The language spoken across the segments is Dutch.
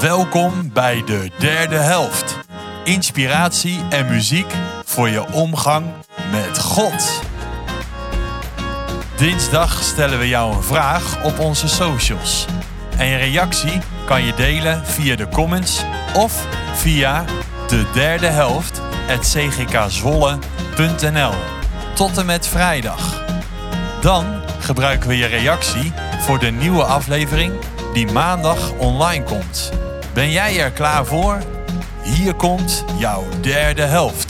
Welkom bij de derde helft. Inspiratie en muziek voor je omgang met God. Dinsdag stellen we jou een vraag op onze socials. En je reactie kan je delen via de comments of via de derde helft cgkzwolle.nl tot en met vrijdag. Dan gebruiken we je reactie voor de nieuwe aflevering die maandag online komt. Ben jij er klaar voor? Hier komt jouw derde helft.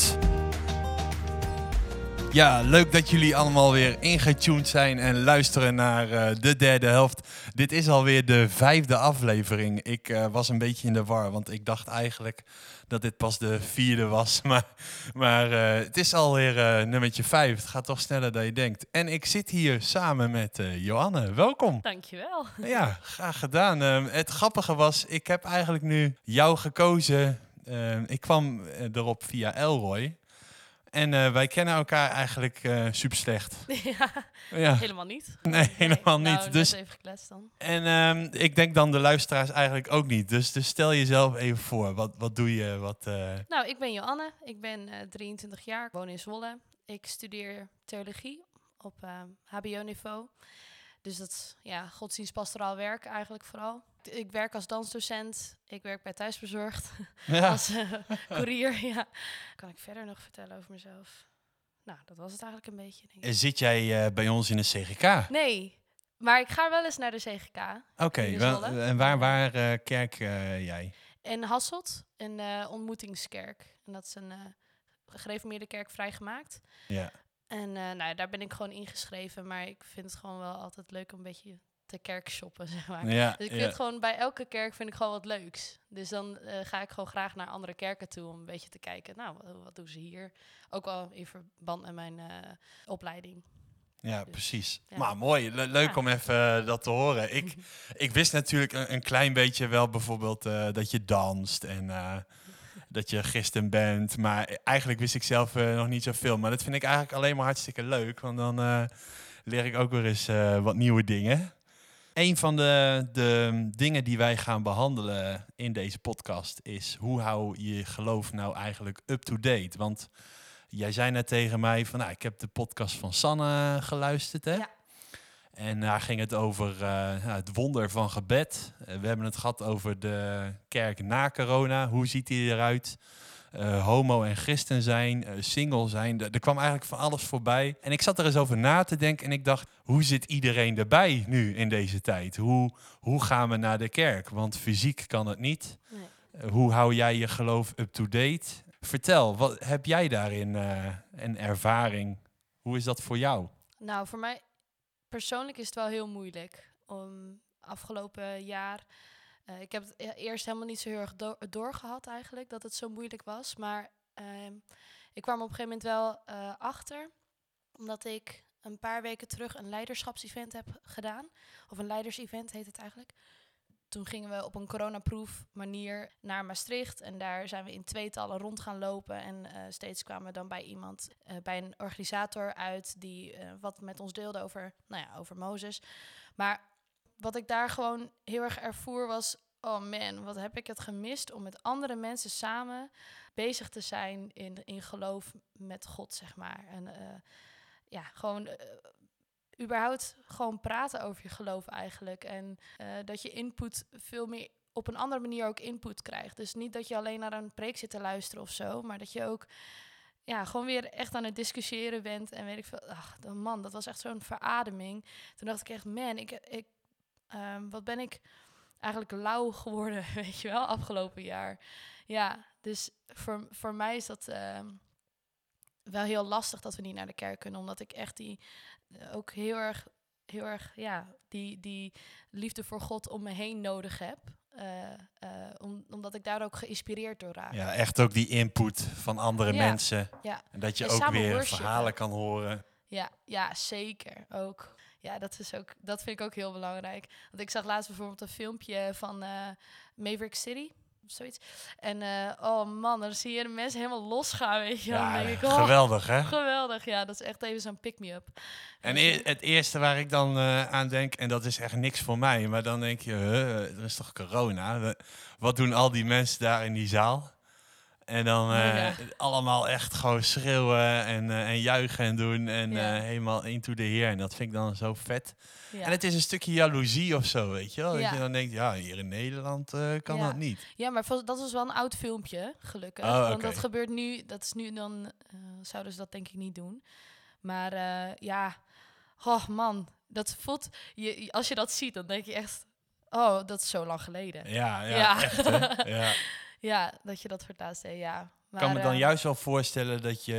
Ja, leuk dat jullie allemaal weer ingetuned zijn en luisteren naar eh, de derde helft. Dit is alweer de vijfde aflevering. Ik eh, was een beetje in de war, want ik dacht eigenlijk dat dit pas de vierde was. Maar, maar eh, het is alweer nummertje vijf. Het gaat toch sneller dan je denkt. En ik zit hier samen met Johanne. Welkom. Dankjewel. Ja, graag gedaan. Ehm, het grappige was, ik heb eigenlijk nu jou gekozen. Ehm, ik kwam erop via Elroy. En uh, wij kennen elkaar eigenlijk uh, super slecht. Ja, ja, helemaal niet. Nee, nee. helemaal niet. Nou, dus even gekletst dan. En um, ik denk dan de luisteraars eigenlijk ook niet. Dus, dus stel jezelf even voor. Wat, wat doe je? Wat, uh... Nou, ik ben Joanne. Ik ben 23 jaar. Ik woon in Zwolle. Ik studeer theologie op HBO-niveau. Dus dat ja, godsdienstpastoraal werk eigenlijk vooral. Ik werk als dansdocent. Ik werk bij Thuisbezorgd. Ja. als uh, courier. Ja. Kan ik verder nog vertellen over mezelf? Nou, dat was het eigenlijk een beetje. Denk ik. Zit jij uh, bij ons in de CGK? Nee, maar ik ga wel eens naar de CGK. Oké, okay, en waar, waar uh, kerk jij? In Hasselt, een ontmoetingskerk. En dat is een gereformeerde kerk vrijgemaakt. Ja. En uh, nou, daar ben ik gewoon ingeschreven. Maar ik vind het gewoon wel altijd leuk om een beetje te kerk shoppen, zeg maar. Ja, dus ik vind ja. gewoon bij elke kerk vind ik gewoon wat leuks. Dus dan uh, ga ik gewoon graag naar andere kerken toe om een beetje te kijken. Nou, wat, wat doen ze hier? Ook al in verband met mijn uh, opleiding. Ja, dus, precies. Ja. Maar mooi, Le leuk om even dat te horen. Ik, ik wist natuurlijk een, een klein beetje wel bijvoorbeeld dat je danst en dat je christen bent. Maar eigenlijk wist ik zelf uh, nog niet zoveel. Maar dat vind ik eigenlijk alleen maar hartstikke leuk. Want dan uh, leer ik ook weer eens uh, wat nieuwe dingen. Een van de, de dingen die wij gaan behandelen in deze podcast is... hoe hou je geloof nou eigenlijk up-to-date? Want jij zei net tegen mij van... Nou, ik heb de podcast van Sanne geluisterd, hè? Ja. En daar ging het over uh, het wonder van gebed. Uh, we hebben het gehad over de kerk na corona. Hoe ziet die eruit? Uh, homo en christen zijn, single zijn. Er kwam eigenlijk van alles voorbij. En ik zat er eens over na te denken en ik dacht, hoe zit iedereen erbij nu in deze tijd? Hoe, hoe gaan we naar de kerk? Want fysiek kan het niet. Nee. hoe hou jij je geloof up-to-date? Vertel, wat heb jij daarin een ervaring? Hoe is dat voor jou? Nou, voor mij persoonlijk is het wel heel moeilijk. Om afgelopen jaar. Uh, ik heb het e-, eerst helemaal niet zo heel erg do doorgehad eigenlijk dat het zo moeilijk was. Maar uh, ik kwam op een gegeven moment wel uh, achter. Omdat ik een paar weken terug een leiderschapsevent heb gedaan. Of een leidersevent heet het eigenlijk. Toen gingen we op een coronaproof manier naar Maastricht. En daar zijn we in tweetallen rond gaan lopen. En uh, steeds kwamen we dan bij iemand, uh, bij een organisator uit... die uh, wat met ons deelde over, nou ja, over Mozes. Maar wat ik daar gewoon heel erg ervoer was... oh man, wat heb ik het gemist om met andere mensen samen bezig te zijn... in, in geloof met God, zeg maar. En ja, gewoon überhaupt gewoon praten over je geloof eigenlijk. En uh, dat je input veel meer op een andere manier ook input krijgt. Dus niet dat je alleen naar een preek zit te luisteren of zo, maar dat je ook ja, gewoon weer echt aan het discussiëren bent. En weet ik veel, ach, man, dat was echt zo'n verademing. Toen dacht ik echt, man, ik, ik, um, wat ben ik eigenlijk lauw geworden, weet je wel, afgelopen jaar. Ja, dus voor, voor mij is dat... Um, wel heel lastig dat we niet naar de kerk kunnen, omdat ik echt die uh, ook heel erg, heel erg, ja, die, die liefde voor God om me heen nodig heb. Uh, uh, om, omdat ik daar ook geïnspireerd door raak. Ja, echt ook die input van andere ja, mensen. Ja. En dat je En ook weer worshipen. verhalen kan horen. Ja, ja, zeker ook. Ja, dat, is ook, dat vind ik ook heel belangrijk. Want ik zag laatst bijvoorbeeld een filmpje van uh, Maverick City. Zoiets. En eh, oh man, dan zie je de mensen helemaal losgaan, weet je wel. Dan Ja, denk ik, oh, geweldig hè? geweldig. Ja, dat is echt even zo'n pick-me-up. En e- het eerste waar ik dan eh, aan denk, en dat is echt niks voor mij, maar dan denk je, huh, er is toch corona? Wat doen al die mensen daar in die zaal? En dan eh, Ja. allemaal echt gewoon schreeuwen en, eh, en juichen en doen en Ja. eh, helemaal into the heer. En dat vind ik dan zo vet. Ja. En het is een stukje jaloezie of zo, weet je wel? Dat je dan denkt, ja, hier in Nederland eh, kan dat niet. Ja, maar dat was wel een oud filmpje, gelukkig. Oh, Want dat gebeurt nu, dat is nu dan, eh, zouden ze dat denk ik niet doen. Maar eh, ja, oh man, dat voelt, je, als je dat ziet, dan denk je echt, oh, dat is zo lang geleden. Ja, ja, echt? Ja. Ja, dat je dat voor het laatst deed, ja. Ik Maar, kan me dan eh, juist wel voorstellen dat je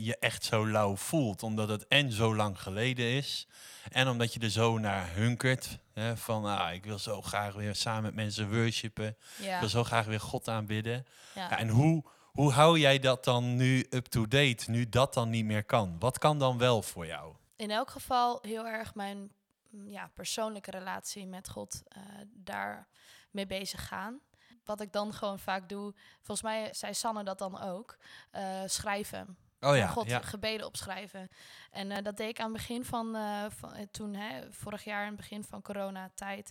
je echt zo lauw voelt. Omdat het en zo lang geleden is. En omdat je er zo naar hunkert. Hè, van, ah, ik wil zo graag weer samen met mensen worshipen. Ik wil zo graag weer God aanbidden. ja. Ja, en hoe, hoe hou jij dat dan nu up-to-date, nu dat dan niet meer kan? Wat kan dan wel voor jou? in elk geval heel erg mijn mm, ja, persoonlijke relatie met God eh, daar mee bezig gaan. Wat ik dan gewoon vaak doe, volgens mij zei Sanne dat dan ook, eh, schrijven. Oh ja, God ja. gebeden opschrijven. En eh, dat deed ik aan het begin van, eh, van toen, hè, vorig jaar, in het begin van coronatijd,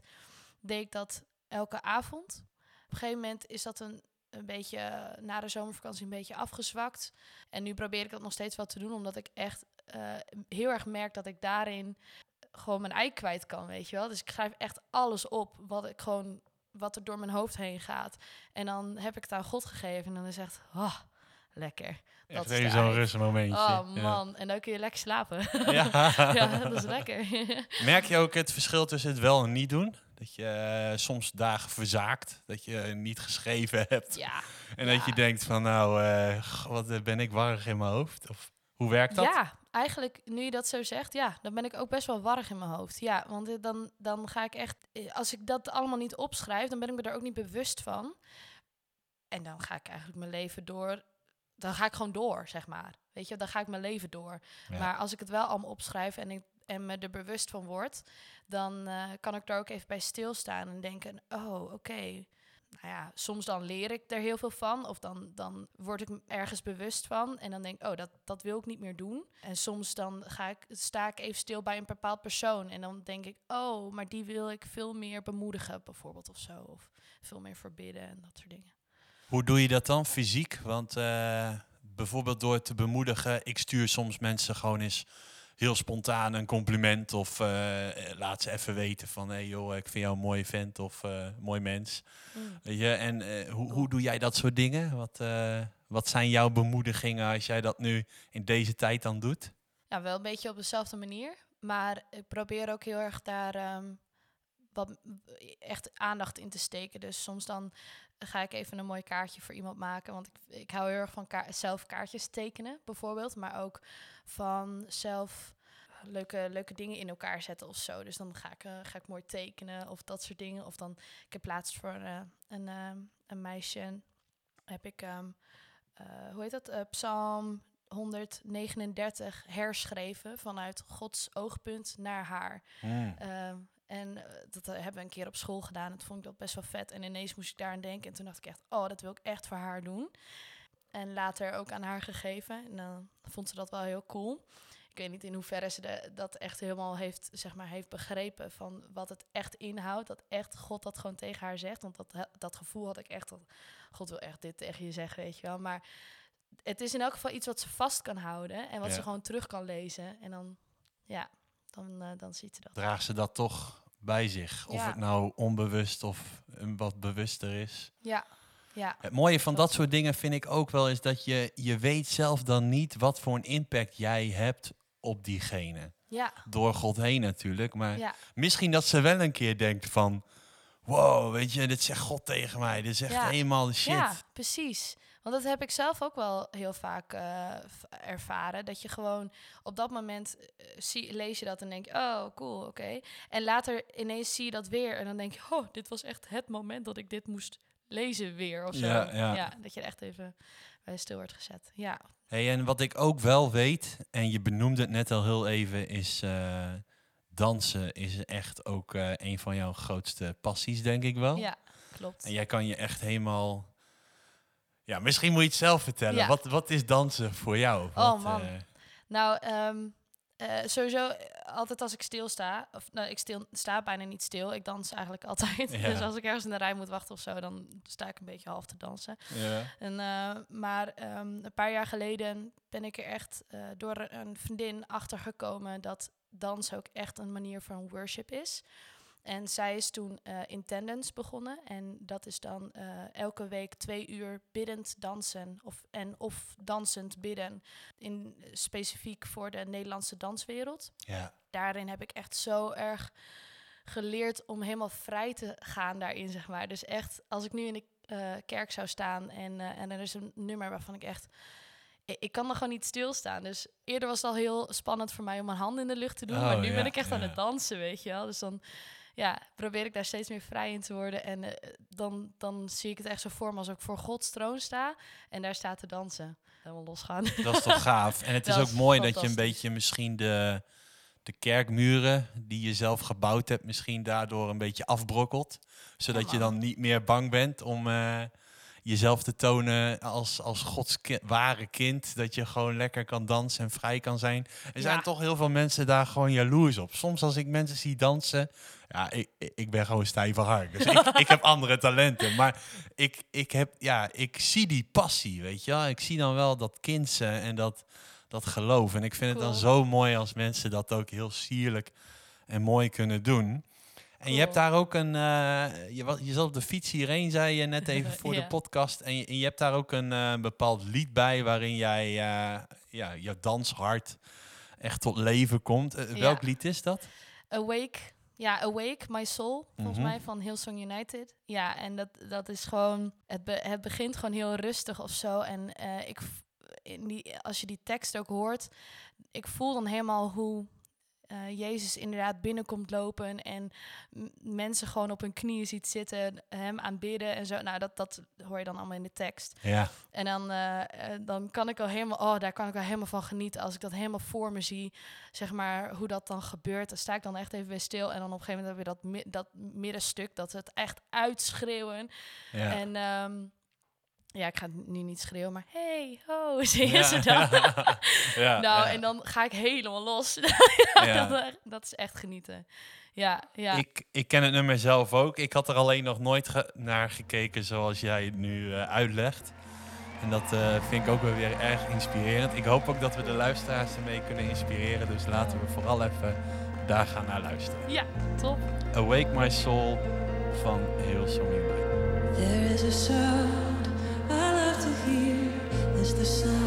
deed ik dat elke avond. Op een gegeven moment is dat een, een beetje na de zomervakantie een beetje afgezwakt. En nu probeer ik dat nog steeds wel te doen, omdat ik echt heel erg merk dat ik daarin gewoon mijn ei kwijt kan, weet je wel. Dus ik schrijf echt alles op wat ik gewoon wat er door mijn hoofd heen gaat. En dan heb ik het aan God gegeven en dan is echt, oh, lekker. Dat Echt is zo'n ei. rustmomentje. Oh Ja. man, en dan kun je lekker slapen. Ja. ja, dat is lekker. Merk je ook het verschil tussen het wel en niet doen? Dat je eh, soms dagen verzaakt, dat je niet geschreven hebt. ja. En dat je denkt van nou, eh, wat eh, ben ik warrig in mijn hoofd? Of hoe werkt dat? ja, eigenlijk nu je dat zo zegt, ja, dan ben ik ook best wel warrig in mijn hoofd. Ja, want eh, dan, dan ga ik echt, eh, als ik dat allemaal niet opschrijf, dan ben ik me daar ook niet bewust van. En dan ga ik eigenlijk mijn leven door, dan ga ik gewoon door, zeg maar. Weet je, dan ga ik mijn leven door. Ja. Maar als ik het wel allemaal opschrijf en, ik, en me er bewust van word, dan eh, kan ik daar ook even bij stilstaan en denken, oh, oké. Nou ja, soms dan leer ik er heel veel van. Of dan, dan word ik ergens bewust van. En dan denk ik, oh, dat, dat wil ik niet meer doen. En soms dan ga ik, sta ik even stil bij een bepaald persoon. En dan denk ik, oh, maar die wil ik veel meer bemoedigen, bijvoorbeeld of zo. Of veel meer verbidden en dat soort dingen. Hoe doe je dat dan fysiek? Want eh, bijvoorbeeld door te bemoedigen, ik stuur soms mensen gewoon eens heel spontaan een compliment of eh, laat ze even weten van hé hey joh, ik vind jou een mooie vent of eh, mooi mens. Weet je, en eh, hoe, hoe doe jij dat soort dingen? Wat, eh, wat zijn jouw bemoedigingen als jij dat nu in deze tijd dan doet? Ja, wel een beetje op dezelfde manier. Maar ik probeer ook heel erg daar ehm, wat echt aandacht in te steken. Dus soms dan ga ik even een mooi kaartje voor iemand maken. Want ik, ik hou heel erg van ka zelf kaartjes tekenen, bijvoorbeeld. Maar ook van zelf leuke, leuke dingen in elkaar zetten of zo. Dus dan ga ik, eh, ga ik mooi tekenen of dat soort dingen. Of dan, ik heb laatst voor eh, een, ehm, een meisje, heb ik, eh, hoe heet dat, Eh, Psalm 139 herschreven vanuit Gods oogpunt naar haar. Ehm, en eh, dat eh, hebben we een keer op school gedaan. Dat vond ik dat best wel vet. En ineens moest ik daar aan denken. En toen dacht ik echt, oh, dat wil ik echt voor haar doen. En later ook aan haar gegeven. En dan vond ze dat wel heel cool. Ik weet niet in hoeverre ze de, dat echt helemaal heeft, zeg maar, heeft begrepen van wat het echt inhoudt. Dat echt God dat gewoon tegen haar zegt. Want dat, dat gevoel had ik echt. Dat God wil echt dit tegen je zeggen, weet je wel. Maar het is in elk geval iets wat ze vast kan houden. En wat Ja. ze gewoon terug kan lezen. En dan, ja, dan, eh, dan ziet ze dat. Draagt ze dat toch bij zich? Of Ja. het nou onbewust of een wat bewuster is? Ja, ja. Het mooie van dat soort dingen vind ik ook wel is dat je, je weet zelf dan niet wat voor een impact jij hebt op diegene. Ja, Door God heen natuurlijk, maar ja, misschien dat ze wel een keer denkt van... Wow, weet je, dit zegt God tegen mij. Dit is echt Ja. helemaal de shit. ja, precies. Want dat heb ik zelf ook wel heel vaak eh, ervaren. Dat je gewoon op dat moment eh, zie, lees je dat en denk je, oh cool, oké. En later ineens zie je dat weer en dan denk je, oh, dit was echt het moment dat ik dit moest lezen weer of zo. Ja, ja. dat je er echt even bij stil wordt gezet. Ja, Hey, en wat ik ook wel weet, en je benoemde het net al heel even, is eh, dansen is echt ook een van jouw grootste passies, denk ik wel. ja klopt. En jij kan je echt helemaal Ja, misschien moet je het zelf vertellen. Ja. Wat, wat is dansen voor jou? Oh, Wat, man. eh, Nou, ehm, eh, sowieso eh, altijd als ik stilsta, of nou, ik stil, sta bijna niet stil. Ik dans eigenlijk altijd. Ja. Dus als ik ergens in de rij moet wachten of zo, dan sta ik een beetje half te dansen. ja. En, maar ehm, een paar jaar geleden ben ik er echt door een vriendin achter gekomen dat dans ook echt een manier van worship is. En zij is toen eh in tendence begonnen. En dat is dan eh, elke week twee uur biddend dansen. Of, en of dansend bidden. In, specifiek voor de Nederlandse danswereld. ja. Daarin heb ik echt zo erg geleerd om helemaal vrij te gaan daarin, zeg maar. Dus echt, als ik nu in de eh, kerk zou staan en, eh, en er is een nummer waarvan ik echt... Ik, kan er gewoon niet stilstaan. Dus eerder was het al heel spannend voor mij om mijn handen in de lucht te doen. maar Oh, nu ja, ben ik echt aan het dansen, weet je wel. Dus dan ja, probeer ik daar steeds meer vrij in te worden. En eh, dan, dan zie ik het echt zo voor me als ik voor Gods troon sta en daar staat te dansen. Helemaal losgaan. Dat is toch gaaf. En het is ook mooi dat je een beetje misschien de, de kerkmuren die je zelf gebouwd hebt, misschien daardoor een beetje afbrokkelt. Zodat je dan niet meer bang bent om eh, jezelf te tonen als, als Gods ki- ware kind. Dat je gewoon lekker kan dansen en vrij kan zijn. Er zijn toch heel veel mensen daar gewoon jaloers op. Soms als ik mensen zie dansen, ja, ik, ik- ben gewoon stijve hard. Dus ik, ik heb andere talenten. Maar ik, ik, heb, ja, ik zie die passie, weet je wel. Ik zie dan wel dat kindse en dat, dat geloof. En ik vind het dan zo mooi als mensen dat ook heel sierlijk en mooi kunnen doen. En je hebt daar ook een, eh, je, was, je zat op de fiets hierheen, zei je net even voor de podcast. En je, en je hebt daar ook een eh, bepaald lied bij waarin jij eh, ja, je danshart echt tot leven komt. Ja. Welk lied is dat? Awake. Ja, Awake, My Soul, volgens Mhm. mij van Hillsong United. Ja, en dat, dat is gewoon... Het, be- het begint gewoon heel rustig of zo. En ik, in die, als je die tekst ook hoort... Ik voel dan helemaal hoe eh, Jezus inderdaad binnenkomt lopen... en mensen gewoon op hun knieën ziet zitten, hem aanbidden en zo. Nou, dat, dat hoor je dan allemaal in de tekst. Ja, En dan, eh, eh, dan kan ik al helemaal, oh, daar kan ik al helemaal van genieten. Als ik dat helemaal voor me zie, zeg maar, hoe dat dan gebeurt. Dan sta ik dan echt even bij stil. En dan op een gegeven moment heb je dat, mi- dat middenstuk, dat ze het echt uitschreeuwen. ja. En ehm, ja, ik ga het nu niet schreeuwen, maar hey, ho, zingen Ja. ze dan. ja, nou, ja. en dan ga ik helemaal los. Ja. dat, eh, dat is echt genieten. Ja, ja. Ik, ik ken het nummer zelf ook. Ik had er alleen nog nooit ge- naar gekeken zoals jij het nu eh, uitlegt. En dat eh, vind ik ook wel weer erg inspirerend. Ik hoop ook dat we de luisteraars ermee kunnen inspireren. Dus laten we vooral even daar gaan naar luisteren. ja, top. Awake My Soul van Hillsong. There is a to As the sun.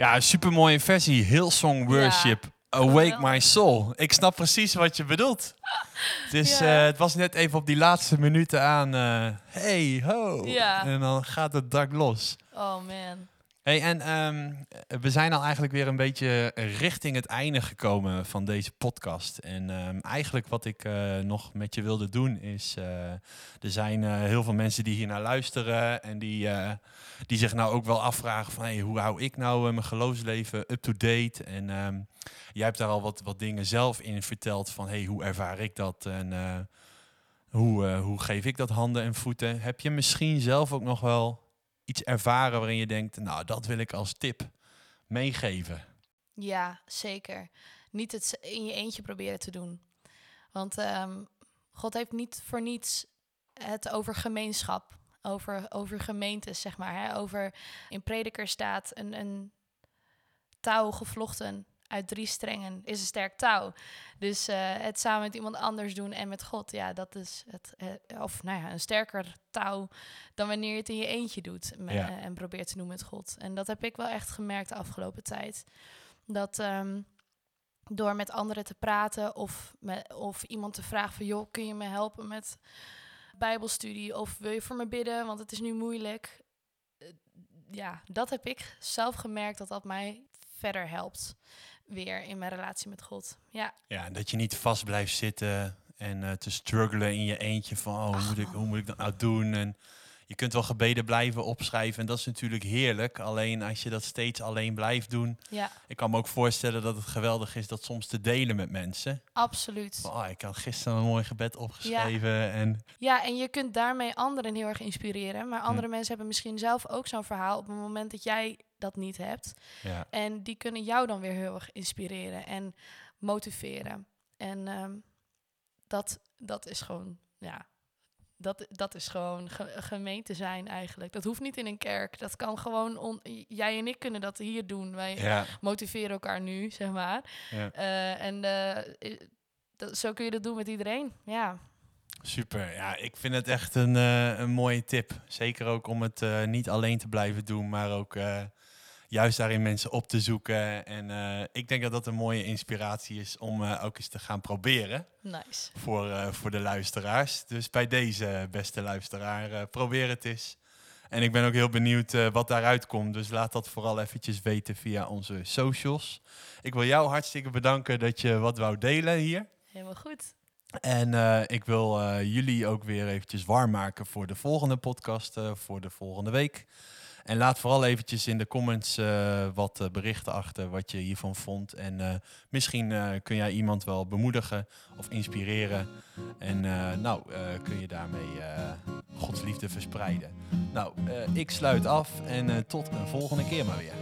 Ja, een supermooie versie. Hillsong Worship. Awake. My Soul. Ik snap precies wat je bedoelt. Het, is, Ja. eh, het was net even op die laatste minuten aan. eh, hey, ho. Ja. En dan gaat het dak los. Oh man. Hey, en ehm, we zijn al eigenlijk weer een beetje richting het einde gekomen van deze podcast. En ehm, eigenlijk wat ik eh, nog met je wilde doen is... eh, er zijn eh, heel veel mensen die hier naar luisteren... en die, die zich nou ook wel afvragen van... Hey, hoe hou ik nou mijn geloofsleven up-to-date? En ehm, jij hebt daar al wat, wat dingen zelf in verteld van... Hey, hoe ervaar ik dat en hoe, hoe geef ik dat handen en voeten? Heb je misschien zelf ook nog wel iets ervaren waarin je denkt, nou, dat wil ik als tip meegeven. Ja, zeker. Niet het in je eentje proberen te doen. Want ehm, God heeft niet voor niets het over gemeenschap, over, over gemeentes, zeg maar. Hè? Over, in prediker staat een, een touw gevlochten uit drie strengen is een sterk touw. Dus eh, het samen met iemand anders doen en met God, ja, dat is het. eh, of nou ja, een sterker touw dan wanneer je het in je eentje doet me- Ja. eh, en probeert te doen met God. En dat heb ik wel echt gemerkt de afgelopen tijd. Dat ehm, door met anderen te praten of, me, of iemand te vragen van... joh, kun je me helpen met bijbelstudie of wil je voor me bidden, want het is nu moeilijk. Ja, dat heb ik zelf gemerkt dat dat mij verder helpt weer in mijn relatie met God. Ja, Ja, dat je niet vast blijft zitten en eh, te struggelen in je eentje van, oh, hoe, moet ik, hoe moet ik dat nou doen? En je kunt wel gebeden blijven opschrijven en dat is natuurlijk heerlijk. Alleen als je dat steeds alleen blijft doen. ja, Ik kan me ook voorstellen dat het geweldig is dat soms te delen met mensen. absoluut. Van, oh, ik had gisteren een mooi gebed opgeschreven en Ja, en je kunt daarmee anderen heel erg inspireren. Maar andere Hm. mensen hebben misschien zelf ook zo'n verhaal op het moment dat jij dat niet hebt. ja, En die kunnen jou dan weer heel erg inspireren en motiveren. En ehm, dat, dat is gewoon, ja, dat, dat is gewoon ge- gemeente zijn eigenlijk. Dat hoeft niet in een kerk. Dat kan gewoon, on- jij en ik kunnen dat hier doen. Wij ja, motiveren elkaar nu, zeg maar. ja. Eh, en eh, dat, zo kun je dat doen met iedereen. Ja, Super. Ja, ik vind het echt een, eh, een mooie tip. Zeker ook om het niet alleen te blijven doen, maar ook juist daarin mensen op te zoeken. En eh, ik denk dat dat een mooie inspiratie is om eh, ook eens te gaan proberen nice. voor, eh, voor de luisteraars. Dus bij deze beste luisteraar, probeer het eens. En ik ben ook heel benieuwd wat daaruit komt. Dus laat dat vooral eventjes weten via onze socials. Ik wil jou hartstikke bedanken dat je wat wou delen hier. Helemaal goed. En ik wil jullie ook weer eventjes warm maken voor de volgende podcast, voor de volgende week. En laat vooral eventjes in de comments eh, wat eh, berichten achter wat je hiervan vond. En eh, misschien kun jij iemand wel bemoedigen of inspireren. En nou, kun je daarmee Gods liefde verspreiden. Nou, ik sluit af en tot een volgende keer maar weer.